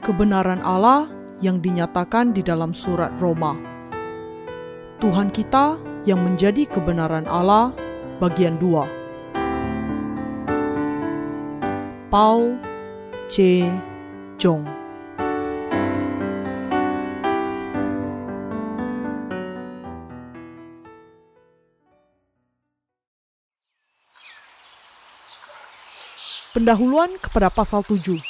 kebenaran Allah yang dinyatakan di dalam surat Roma. Tuhan kita yang menjadi kebenaran Allah bagian 2. Paul C. Jong Pendahuluan kepada pasal 7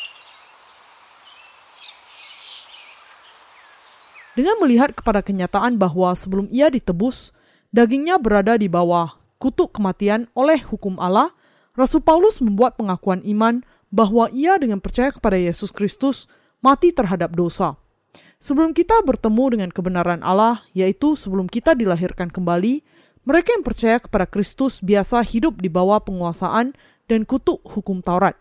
Dengan melihat kepada kenyataan bahwa sebelum ia ditebus, dagingnya berada di bawah kutuk kematian oleh hukum Allah, Rasul Paulus membuat pengakuan iman bahwa ia dengan percaya kepada Yesus Kristus mati terhadap dosa. Sebelum kita bertemu dengan kebenaran Allah, yaitu sebelum kita dilahirkan kembali, mereka yang percaya kepada Kristus biasa hidup di bawah penguasaan dan kutuk hukum Taurat.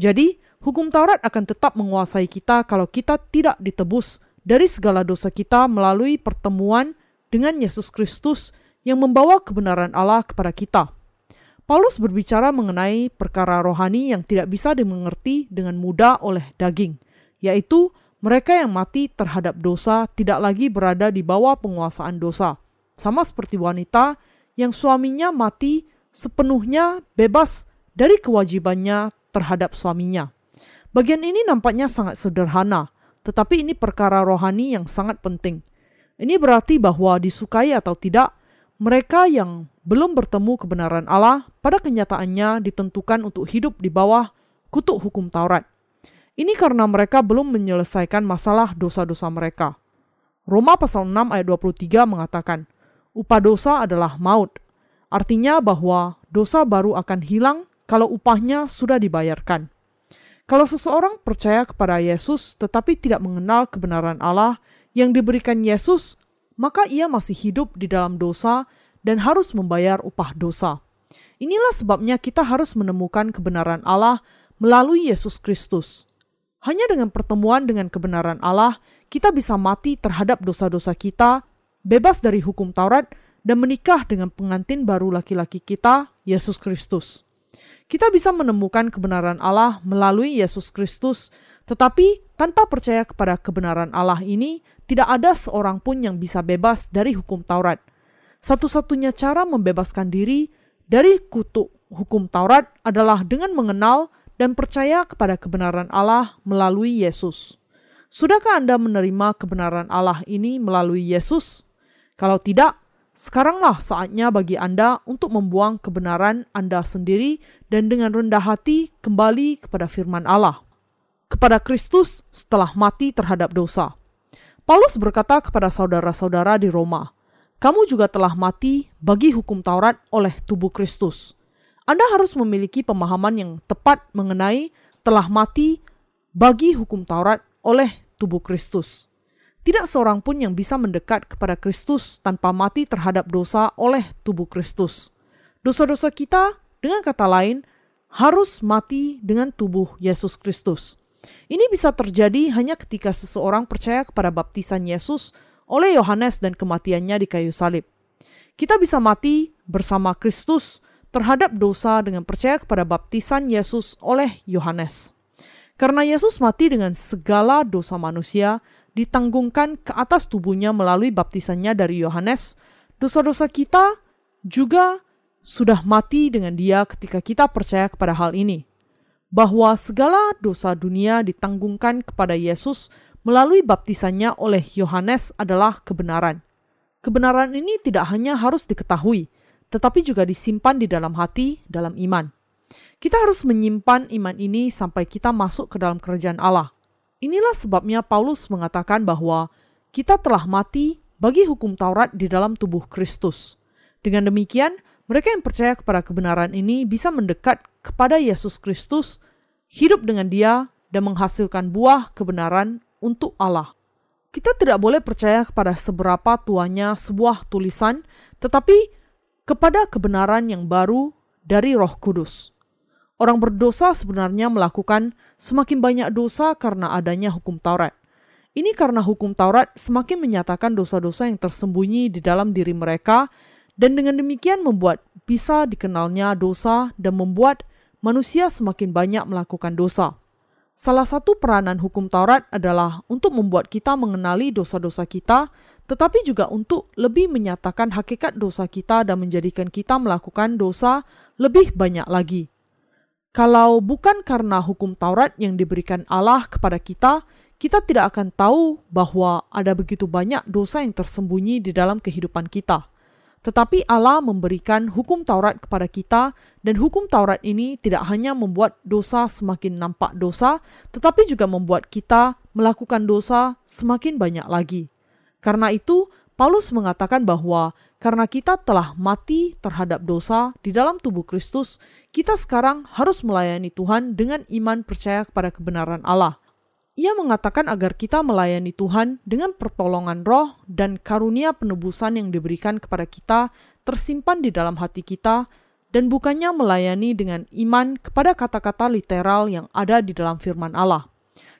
Jadi, hukum Taurat akan tetap menguasai kita kalau kita tidak ditebus dari segala dosa kita melalui pertemuan dengan Yesus Kristus yang membawa kebenaran Allah kepada kita. Paulus berbicara mengenai perkara rohani yang tidak bisa dimengerti dengan mudah oleh daging, yaitu mereka yang mati terhadap dosa tidak lagi berada di bawah penguasaan dosa, sama seperti wanita yang suaminya mati sepenuhnya bebas dari kewajibannya terhadap suaminya. Bagian ini nampaknya sangat sederhana, tetapi ini perkara rohani yang sangat penting. Ini berarti bahwa disukai atau tidak, mereka yang belum bertemu kebenaran Allah pada kenyataannya ditentukan untuk hidup di bawah kutuk hukum Taurat. Ini karena mereka belum menyelesaikan masalah dosa-dosa mereka. Roma pasal 6 ayat 23 mengatakan, upah dosa adalah maut. Artinya bahwa dosa baru akan hilang kalau upahnya sudah dibayarkan. Kalau seseorang percaya kepada Yesus tetapi tidak mengenal kebenaran Allah yang diberikan Yesus, maka ia masih hidup di dalam dosa dan harus membayar upah dosa. Inilah sebabnya kita harus menemukan kebenaran Allah melalui Yesus Kristus. Hanya dengan pertemuan dengan kebenaran Allah, kita bisa mati terhadap dosa-dosa kita, bebas dari hukum Taurat, dan menikah dengan pengantin baru laki-laki kita, Yesus Kristus. Kita bisa menemukan kebenaran Allah melalui Yesus Kristus, tetapi tanpa percaya kepada kebenaran Allah ini, tidak ada seorang pun yang bisa bebas dari hukum Taurat. Satu-satunya cara membebaskan diri dari kutuk hukum Taurat adalah dengan mengenal dan percaya kepada kebenaran Allah melalui Yesus. Sudahkah Anda menerima kebenaran Allah ini melalui Yesus? Kalau tidak, Sekaranglah saatnya bagi Anda untuk membuang kebenaran Anda sendiri dan dengan rendah hati kembali kepada firman Allah. Kepada Kristus setelah mati terhadap dosa. Paulus berkata kepada saudara-saudara di Roma, kamu juga telah mati bagi hukum Taurat oleh tubuh Kristus. Anda harus memiliki pemahaman yang tepat mengenai telah mati bagi hukum Taurat oleh tubuh Kristus. Tidak seorang pun yang bisa mendekat kepada Kristus tanpa mati terhadap dosa oleh tubuh Kristus. Dosa-dosa kita, dengan kata lain, harus mati dengan tubuh Yesus Kristus. Ini bisa terjadi hanya ketika seseorang percaya kepada baptisan Yesus oleh Yohanes dan kematiannya di kayu salib. Kita bisa mati bersama Kristus terhadap dosa dengan percaya kepada baptisan Yesus oleh Yohanes. Karena Yesus mati dengan segala dosa manusia, ditanggungkan ke atas tubuhnya melalui baptisannya dari Yohanes, dosa-dosa kita juga sudah mati dengan dia ketika kita percaya kepada hal ini. Bahwa segala dosa dunia ditanggungkan kepada Yesus melalui baptisannya oleh Yohanes adalah kebenaran. Kebenaran ini tidak hanya harus diketahui, tetapi juga disimpan di dalam hati dalam iman. Kita harus menyimpan iman ini sampai kita masuk ke dalam kerajaan Allah. Inilah sebabnya Paulus mengatakan bahwa kita telah mati bagi hukum Taurat di dalam tubuh Kristus. Dengan demikian, mereka yang percaya kepada kebenaran ini bisa mendekat kepada Yesus Kristus, hidup dengan Dia, dan menghasilkan buah kebenaran untuk Allah. Kita tidak boleh percaya kepada seberapa tuanya sebuah tulisan, tetapi kepada kebenaran yang baru dari Roh Kudus. Orang berdosa sebenarnya melakukan semakin banyak dosa karena adanya hukum Taurat. Ini karena hukum Taurat semakin menyatakan dosa-dosa yang tersembunyi di dalam diri mereka dan dengan demikian membuat bisa dikenalnya dosa dan membuat manusia semakin banyak melakukan dosa. Salah satu peranan hukum Taurat adalah untuk membuat kita mengenali dosa-dosa kita, tetapi juga untuk lebih menyatakan hakikat dosa kita dan menjadikan kita melakukan dosa lebih banyak lagi. Kalau bukan karena hukum Taurat yang diberikan Allah kepada kita, kita tidak akan tahu bahwa ada begitu banyak dosa yang tersembunyi di dalam kehidupan kita. Tetapi Allah memberikan hukum Taurat kepada kita, dan hukum Taurat ini tidak hanya membuat dosa semakin nampak dosa, tetapi juga membuat kita melakukan dosa semakin banyak lagi. Karena itu, Paulus mengatakan bahwa karena kita telah mati terhadap dosa di dalam tubuh Kristus, kita sekarang harus melayani Tuhan dengan iman percaya kepada kebenaran Allah. Ia mengatakan agar kita melayani Tuhan dengan pertolongan roh dan karunia penebusan yang diberikan kepada kita tersimpan di dalam hati kita dan bukannya melayani dengan iman kepada kata-kata literal yang ada di dalam firman Allah.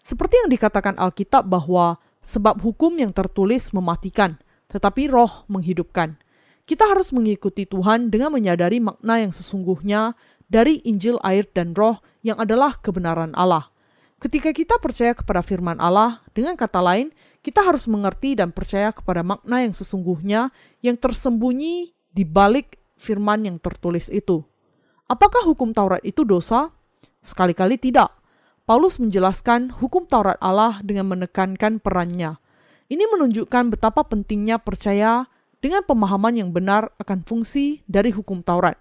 Seperti yang dikatakan Alkitab bahwa sebab hukum yang tertulis mematikan, tetapi roh menghidupkan. Kita harus mengikuti Tuhan dengan menyadari makna yang sesungguhnya dari Injil air dan roh yang adalah kebenaran Allah. Ketika kita percaya kepada firman Allah, dengan kata lain, kita harus mengerti dan percaya kepada makna yang sesungguhnya yang tersembunyi di balik firman yang tertulis itu. Apakah hukum Taurat itu dosa? Sekali-kali tidak. Paulus menjelaskan hukum Taurat Allah dengan menekankan perannya. Ini menunjukkan betapa pentingnya percaya dengan pemahaman yang benar akan fungsi dari hukum Taurat.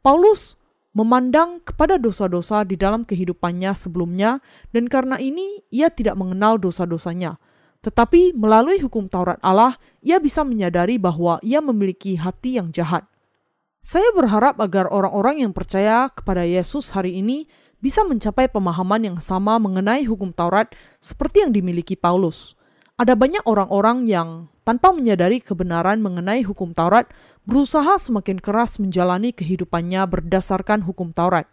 Paulus memandang kepada dosa-dosa di dalam kehidupannya sebelumnya, dan karena ini ia tidak mengenal dosa-dosanya. Tetapi melalui hukum Taurat Allah, ia bisa menyadari bahwa ia memiliki hati yang jahat. Saya berharap agar orang-orang yang percaya kepada Yesus hari ini bisa mencapai pemahaman yang sama mengenai hukum Taurat seperti yang dimiliki Paulus. Ada banyak orang-orang yang tanpa menyadari kebenaran mengenai hukum Taurat berusaha semakin keras menjalani kehidupannya berdasarkan hukum Taurat.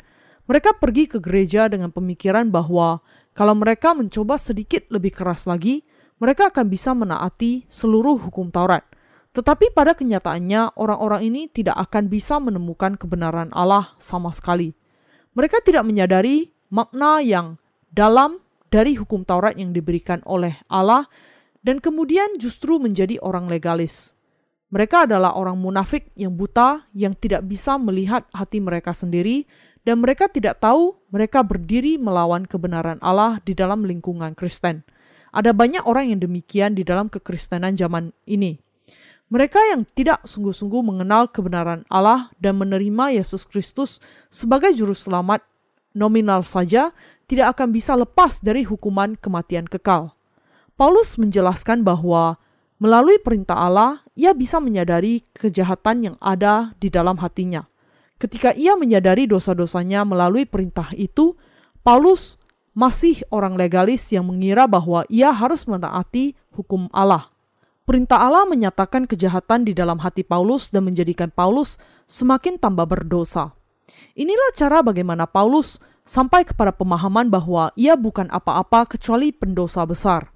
Mereka pergi ke gereja dengan pemikiran bahwa kalau mereka mencoba sedikit lebih keras lagi, mereka akan bisa menaati seluruh hukum Taurat. Tetapi pada kenyataannya, orang-orang ini tidak akan bisa menemukan kebenaran Allah sama sekali. Mereka tidak menyadari makna yang dalam dari hukum Taurat yang diberikan oleh Allah dan kemudian justru menjadi orang legalis. Mereka adalah orang munafik yang buta, yang tidak bisa melihat hati mereka sendiri, dan mereka tidak tahu mereka berdiri melawan kebenaran Allah di dalam lingkungan Kristen. Ada banyak orang yang demikian di dalam kekristenan zaman ini. Mereka yang tidak sungguh-sungguh mengenal kebenaran Allah dan menerima Yesus Kristus sebagai Juru Selamat nominal saja tidak akan bisa lepas dari hukuman kematian kekal. Paulus menjelaskan bahwa melalui perintah Allah, ia bisa menyadari kejahatan yang ada di dalam hatinya. Ketika ia menyadari dosa-dosanya melalui perintah itu, Paulus masih orang legalis yang mengira bahwa ia harus mentaati hukum Allah. Perintah Allah menyatakan kejahatan di dalam hati Paulus dan menjadikan Paulus semakin tambah berdosa. Inilah cara bagaimana Paulus sampai kepada pemahaman bahwa ia bukan apa-apa kecuali pendosa besar.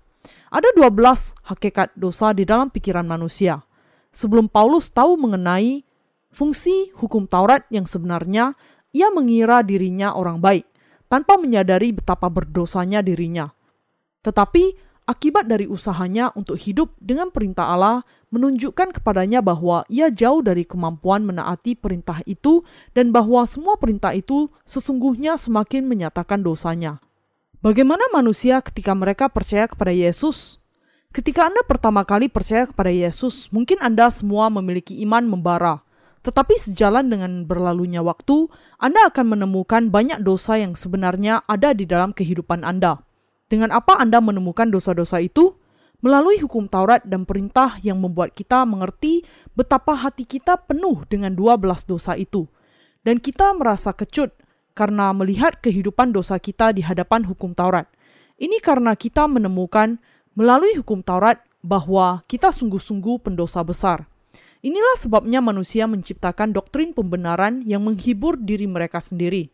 Ada 12 hakikat dosa di dalam pikiran manusia. Sebelum Paulus tahu mengenai fungsi hukum Taurat yang sebenarnya, ia mengira dirinya orang baik, tanpa menyadari betapa berdosanya dirinya. Tetapi akibat dari usahanya untuk hidup dengan perintah Allah menunjukkan kepadanya bahwa ia jauh dari kemampuan menaati perintah itu dan bahwa semua perintah itu sesungguhnya semakin menyatakan dosanya. Bagaimana manusia ketika mereka percaya kepada Yesus? Ketika Anda pertama kali percaya kepada Yesus, mungkin Anda semua memiliki iman membara. Tetapi sejalan dengan berlalunya waktu, Anda akan menemukan banyak dosa yang sebenarnya ada di dalam kehidupan Anda. Dengan apa Anda menemukan dosa-dosa itu? Melalui hukum Taurat dan perintah yang membuat kita mengerti betapa hati kita penuh dengan 12 dosa itu. Dan kita merasa kecut karena melihat kehidupan dosa kita di hadapan hukum Taurat. Ini karena kita menemukan melalui hukum Taurat bahwa kita sungguh-sungguh pendosa besar. Inilah sebabnya manusia menciptakan doktrin pembenaran yang menghibur diri mereka sendiri.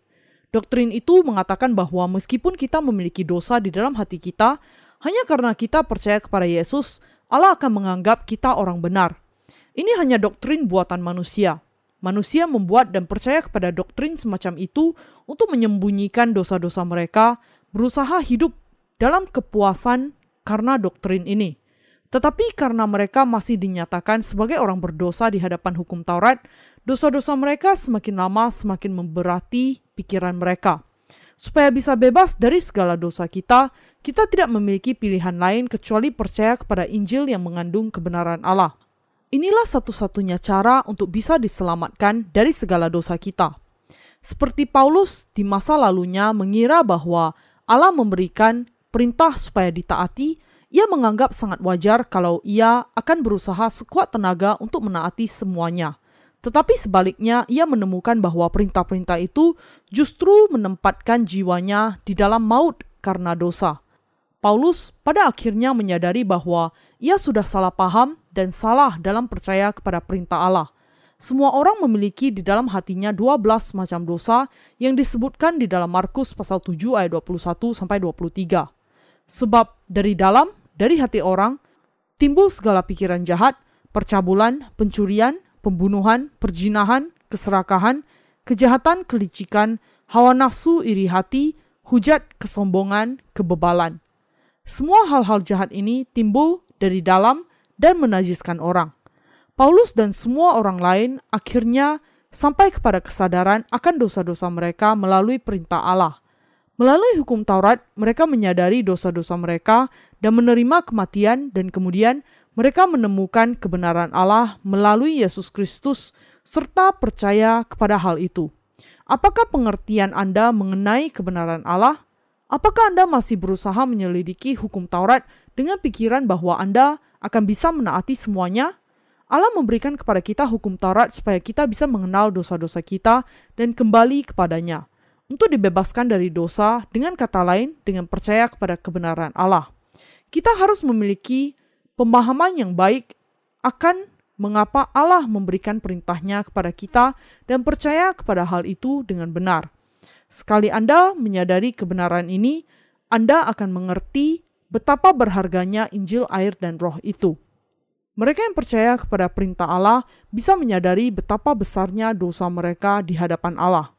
Doktrin itu mengatakan bahwa meskipun kita memiliki dosa di dalam hati kita, hanya karena kita percaya kepada Yesus, Allah akan menganggap kita orang benar. Ini hanya doktrin buatan manusia. Manusia membuat dan percaya kepada doktrin semacam itu untuk menyembunyikan dosa-dosa mereka, berusaha hidup dalam kepuasan karena doktrin ini. Tetapi karena mereka masih dinyatakan sebagai orang berdosa di hadapan hukum Taurat, dosa-dosa mereka semakin lama semakin memberati pikiran mereka. Supaya bisa bebas dari segala dosa kita, kita tidak memiliki pilihan lain kecuali percaya kepada Injil yang mengandung kebenaran Allah. Inilah satu-satunya cara untuk bisa diselamatkan dari segala dosa kita. Seperti Paulus di masa lalunya mengira bahwa Allah memberikan perintah supaya ditaati, ia menganggap sangat wajar kalau ia akan berusaha sekuat tenaga untuk menaati semuanya. Tetapi sebaliknya, ia menemukan bahwa perintah-perintah itu justru menempatkan jiwanya di dalam maut karena dosa. Paulus pada akhirnya menyadari bahwa ia sudah salah paham dan salah dalam percaya kepada perintah Allah. Semua orang memiliki di dalam hatinya 12 macam dosa yang disebutkan di dalam Markus pasal 7 ayat 21 sampai 23. Sebab dari dalam dari hati orang timbul segala pikiran jahat, percabulan, pencurian, pembunuhan, perjinahan, keserakahan, kejahatan, kelicikan, hawa nafsu, iri hati, hujat, kesombongan, kebebalan. Semua hal-hal jahat ini timbul dari dalam dan menajiskan orang. Paulus dan semua orang lain akhirnya sampai kepada kesadaran akan dosa-dosa mereka melalui perintah Allah. Melalui hukum Taurat, mereka menyadari dosa-dosa mereka dan menerima kematian dan kemudian mereka menemukan kebenaran Allah melalui Yesus Kristus serta percaya kepada hal itu. Apakah pengertian Anda mengenai kebenaran Allah? Apakah Anda masih berusaha menyelidiki hukum Taurat dengan pikiran bahwa Anda akan bisa menaati semuanya? Allah memberikan kepada kita hukum Taurat supaya kita bisa mengenal dosa-dosa kita dan kembali kepadanya untuk dibebaskan dari dosa, dengan kata lain, dengan percaya kepada kebenaran Allah. Kita harus memiliki pemahaman yang baik akan mengapa Allah memberikan perintahnya kepada kita dan percaya kepada hal itu dengan benar. Sekali Anda menyadari kebenaran ini, Anda akan mengerti betapa berharganya Injil, air, dan Roh itu. Mereka yang percaya kepada perintah Allah bisa menyadari betapa besarnya dosa mereka di hadapan Allah.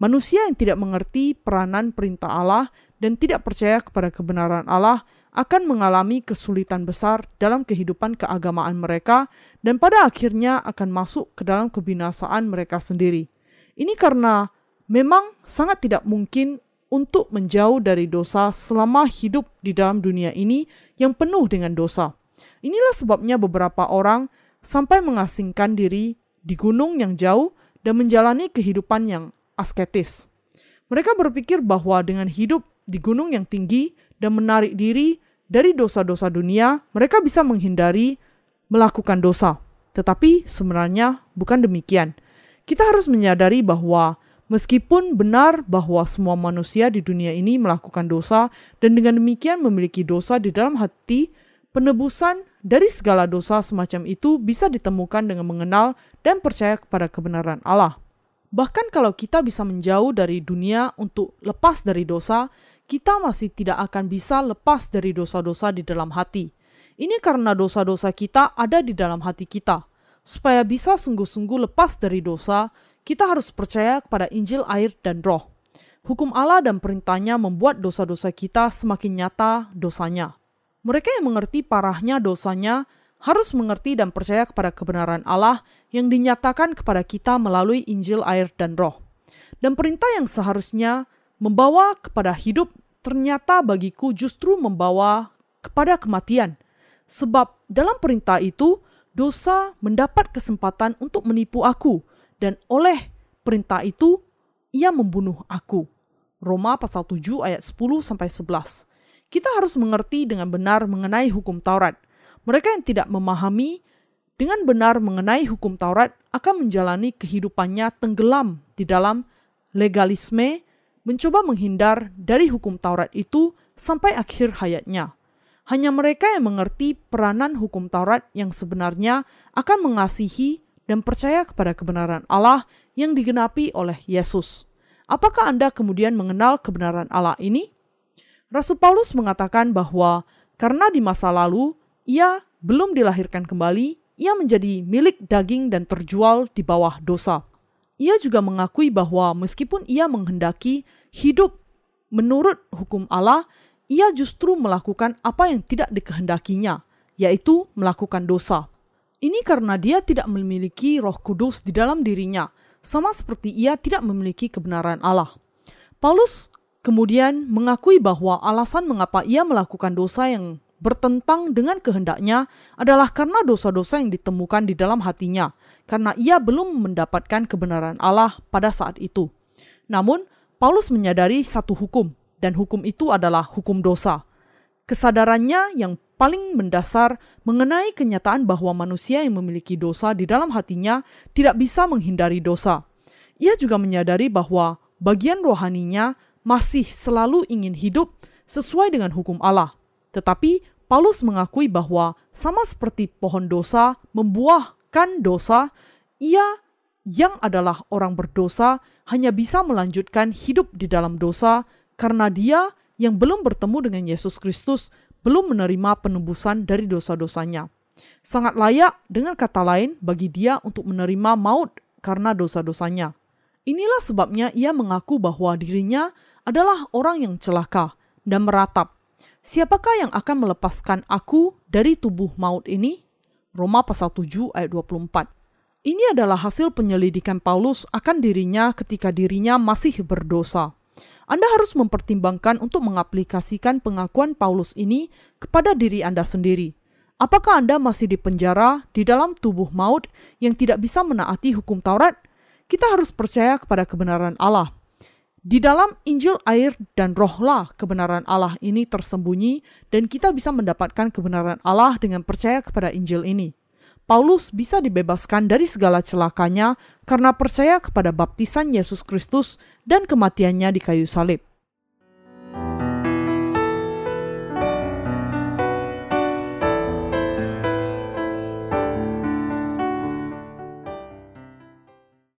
Manusia yang tidak mengerti peranan perintah Allah dan tidak percaya kepada kebenaran Allah akan mengalami kesulitan besar dalam kehidupan keagamaan mereka dan pada akhirnya akan masuk ke dalam kebinasaan mereka sendiri. Ini karena memang sangat tidak mungkin untuk menjauh dari dosa selama hidup di dalam dunia ini yang penuh dengan dosa. Inilah sebabnya beberapa orang sampai mengasingkan diri di gunung yang jauh dan menjalani kehidupan yang asketis. Mereka berpikir bahwa dengan hidup di gunung yang tinggi dan menarik diri dari dosa-dosa dunia, mereka bisa menghindari melakukan dosa. Tetapi sebenarnya bukan demikian. Kita harus menyadari bahwa meskipun benar bahwa semua manusia di dunia ini melakukan dosa dan dengan demikian memiliki dosa di dalam hati, penebusan dari segala dosa semacam itu bisa ditemukan dengan mengenal dan percaya kepada kebenaran Allah. Bahkan kalau kita bisa menjauh dari dunia untuk lepas dari dosa, kita masih tidak akan bisa lepas dari dosa-dosa di dalam hati. Ini karena dosa-dosa kita ada di dalam hati kita. Supaya bisa sungguh-sungguh lepas dari dosa, kita harus percaya kepada Injil, air, dan roh. Hukum Allah dan perintahnya membuat dosa-dosa kita semakin nyata dosanya. Mereka yang mengerti parahnya dosanya harus mengerti dan percaya kepada kebenaran Allah yang dinyatakan kepada kita melalui Injil, air, dan Roh. Dan perintah yang seharusnya membawa kepada hidup ternyata bagiku justru membawa kepada kematian. Sebab dalam perintah itu dosa mendapat kesempatan untuk menipu aku dan oleh perintah itu ia membunuh aku. Roma pasal 7 ayat 10 sampai 11. Kita harus mengerti dengan benar mengenai hukum Taurat mereka yang tidak memahami dengan benar mengenai hukum Taurat akan menjalani kehidupannya tenggelam di dalam legalisme, mencoba menghindar dari hukum Taurat itu sampai akhir hayatnya. Hanya mereka yang mengerti peranan hukum Taurat yang sebenarnya akan mengasihi dan percaya kepada kebenaran Allah yang digenapi oleh Yesus. Apakah Anda kemudian mengenal kebenaran Allah ini? Rasul Paulus mengatakan bahwa karena di masa lalu ia belum dilahirkan kembali, ia menjadi milik daging dan terjual di bawah dosa. Ia juga mengakui bahwa meskipun ia menghendaki hidup menurut hukum Allah, ia justru melakukan apa yang tidak dikehendakinya, yaitu melakukan dosa. Ini karena dia tidak memiliki roh kudus di dalam dirinya, sama seperti ia tidak memiliki kebenaran Allah. Paulus kemudian mengakui bahwa alasan mengapa ia melakukan dosa yang bertentang dengan kehendaknya adalah karena dosa-dosa yang ditemukan di dalam hatinya, karena ia belum mendapatkan kebenaran Allah pada saat itu. Namun, Paulus menyadari satu hukum, dan hukum itu adalah hukum dosa. Kesadarannya yang paling mendasar mengenai kenyataan bahwa manusia yang memiliki dosa di dalam hatinya tidak bisa menghindari dosa. Ia juga menyadari bahwa bagian rohaninya masih selalu ingin hidup sesuai dengan hukum Allah. Tetapi Paulus mengakui bahwa sama seperti pohon dosa membuahkan dosa, ia yang adalah orang berdosa hanya bisa melanjutkan hidup di dalam dosa karena dia yang belum bertemu dengan Yesus Kristus belum menerima penebusan dari dosa-dosanya. Sangat layak dengan kata lain bagi dia untuk menerima maut karena dosa-dosanya. Inilah sebabnya ia mengaku bahwa dirinya adalah orang yang celaka dan meratap Siapakah yang akan melepaskan aku dari tubuh maut ini? Roma pasal 7 ayat 24. Ini adalah hasil penyelidikan Paulus akan dirinya ketika dirinya masih berdosa. Anda harus mempertimbangkan untuk mengaplikasikan pengakuan Paulus ini kepada diri Anda sendiri. Apakah Anda masih dipenjara di dalam tubuh maut yang tidak bisa menaati hukum Taurat? Kita harus percaya kepada kebenaran Allah. Di dalam Injil air dan rohlah kebenaran Allah ini tersembunyi dan kita bisa mendapatkan kebenaran Allah dengan percaya kepada Injil ini. Paulus bisa dibebaskan dari segala celakanya karena percaya kepada baptisan Yesus Kristus dan kematiannya di kayu salib.